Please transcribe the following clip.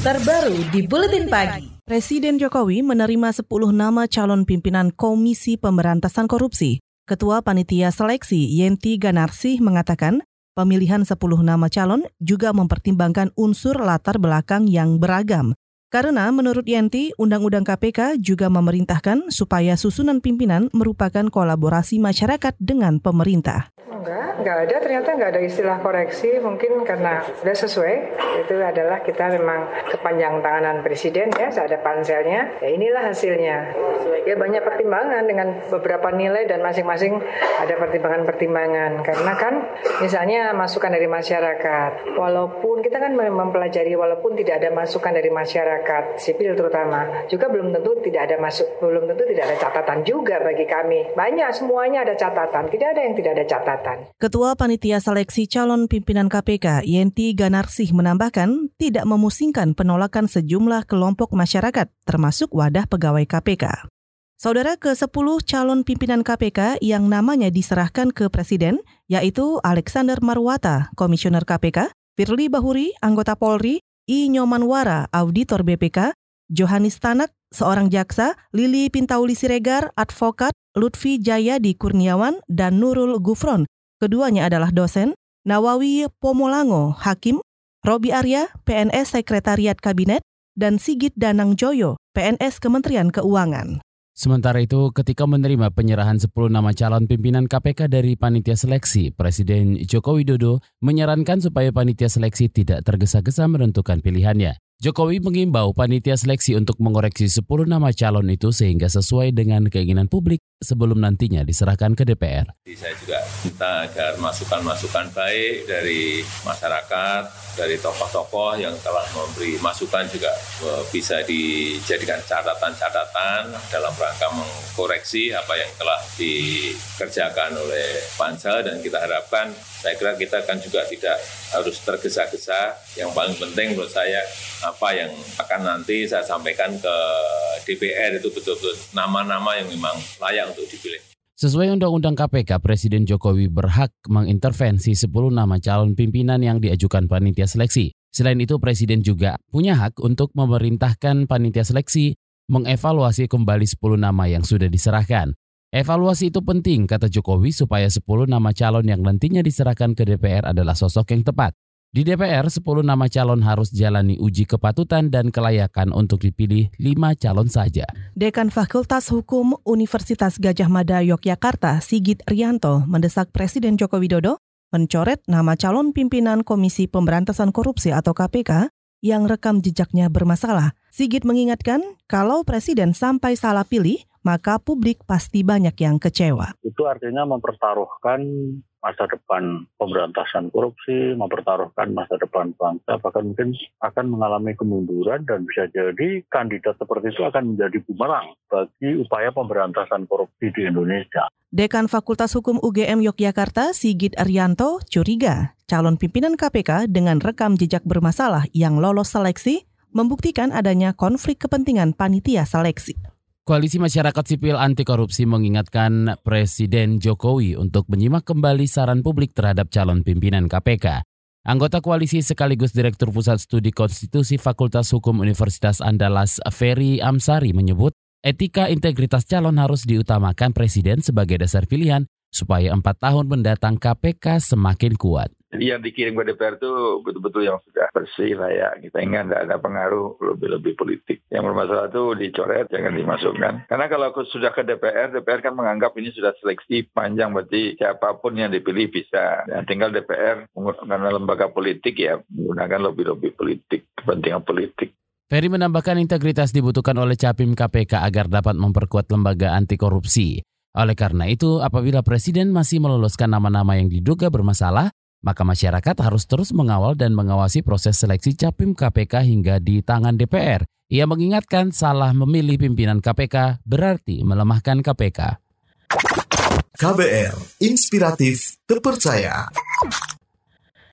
terbaru di Buletin Pagi. Presiden Jokowi menerima 10 nama calon pimpinan Komisi Pemberantasan Korupsi. Ketua Panitia Seleksi Yenti Ganarsih mengatakan, pemilihan 10 nama calon juga mempertimbangkan unsur latar belakang yang beragam. Karena menurut Yenti, Undang-Undang KPK juga memerintahkan supaya susunan pimpinan merupakan kolaborasi masyarakat dengan pemerintah. Enggak, enggak ada. Ternyata enggak ada istilah koreksi. Mungkin karena sudah sesuai. Itu adalah kita memang kepanjang tanganan presiden ya ada panselnya. Ya inilah hasilnya. Ya banyak pertimbangan dengan beberapa nilai dan masing-masing ada pertimbangan-pertimbangan. Karena kan misalnya masukan dari masyarakat. Walaupun kita kan mempelajari walaupun tidak ada masukan dari masyarakat sipil terutama juga belum tentu tidak ada masuk belum tentu tidak ada catatan juga bagi kami. Banyak semuanya ada catatan. Tidak ada yang tidak ada catatan Ketua Panitia Seleksi Calon Pimpinan KPK, Yenti Ganarsih menambahkan tidak memusingkan penolakan sejumlah kelompok masyarakat, termasuk wadah pegawai KPK. Saudara ke-10 calon pimpinan KPK yang namanya diserahkan ke Presiden, yaitu Alexander Marwata, Komisioner KPK, Firly Bahuri, anggota Polri, I. Nyomanwara, Auditor BPK, Johanis Tanak, seorang jaksa, Lili Pintauli Siregar, advokat, Lutfi Jayadi Kurniawan, dan Nurul Gufron, Keduanya adalah dosen, Nawawi Pomolango, Hakim, Robi Arya, PNS Sekretariat Kabinet, dan Sigit Danang Joyo, PNS Kementerian Keuangan. Sementara itu, ketika menerima penyerahan 10 nama calon pimpinan KPK dari panitia seleksi, Presiden Joko Widodo menyarankan supaya panitia seleksi tidak tergesa-gesa menentukan pilihannya. Jokowi mengimbau panitia seleksi untuk mengoreksi 10 nama calon itu sehingga sesuai dengan keinginan publik sebelum nantinya diserahkan ke DPR. Saya juga minta agar masukan-masukan baik dari masyarakat, dari tokoh-tokoh yang telah memberi masukan juga eh, bisa dijadikan catatan-catatan dalam rangka mengkoreksi apa yang telah dikerjakan oleh pansel dan kita harapkan saya kira kita kan juga tidak harus tergesa-gesa. Yang paling penting menurut saya apa yang akan nanti saya sampaikan ke DPR itu betul-betul nama-nama yang memang layak untuk dipilih. Sesuai Undang-Undang KPK, Presiden Jokowi berhak mengintervensi 10 nama calon pimpinan yang diajukan panitia seleksi. Selain itu, Presiden juga punya hak untuk memerintahkan panitia seleksi mengevaluasi kembali 10 nama yang sudah diserahkan. Evaluasi itu penting, kata Jokowi, supaya 10 nama calon yang nantinya diserahkan ke DPR adalah sosok yang tepat. Di DPR, 10 nama calon harus jalani uji kepatutan dan kelayakan untuk dipilih 5 calon saja. Dekan Fakultas Hukum Universitas Gajah Mada Yogyakarta, Sigit Rianto, mendesak Presiden Joko Widodo mencoret nama calon pimpinan Komisi Pemberantasan Korupsi atau KPK yang rekam jejaknya bermasalah. Sigit mengingatkan kalau Presiden sampai salah pilih, maka publik pasti banyak yang kecewa. Itu artinya mempertaruhkan masa depan pemberantasan korupsi, mempertaruhkan masa depan bangsa, bahkan mungkin akan mengalami kemunduran dan bisa jadi kandidat seperti itu akan menjadi bumerang bagi upaya pemberantasan korupsi di Indonesia. Dekan Fakultas Hukum UGM Yogyakarta, Sigit Arianto, curiga calon pimpinan KPK dengan rekam jejak bermasalah yang lolos seleksi membuktikan adanya konflik kepentingan panitia seleksi. Koalisi Masyarakat Sipil Anti Korupsi mengingatkan Presiden Jokowi untuk menyimak kembali saran publik terhadap calon pimpinan KPK. Anggota koalisi sekaligus Direktur Pusat Studi Konstitusi Fakultas Hukum Universitas Andalas Ferry Amsari menyebut etika integritas calon harus diutamakan Presiden sebagai dasar pilihan supaya empat tahun mendatang KPK semakin kuat yang dikirim ke DPR itu betul-betul yang sudah bersih lah ya. Kita ingat tidak ada pengaruh lebih-lebih politik. Yang bermasalah itu dicoret, jangan dimasukkan. Karena kalau sudah ke DPR, DPR kan menganggap ini sudah seleksi panjang, berarti siapa pun yang dipilih bisa. Dan tinggal DPR karena lembaga politik ya menggunakan lebih-lebih politik, kepentingan politik. Ferry menambahkan integritas dibutuhkan oleh Capim KPK agar dapat memperkuat lembaga anti korupsi. Oleh karena itu, apabila Presiden masih meloloskan nama-nama yang diduga bermasalah, maka masyarakat harus terus mengawal dan mengawasi proses seleksi capim KPK hingga di tangan DPR. Ia mengingatkan salah memilih pimpinan KPK berarti melemahkan KPK. KBR, inspiratif, terpercaya.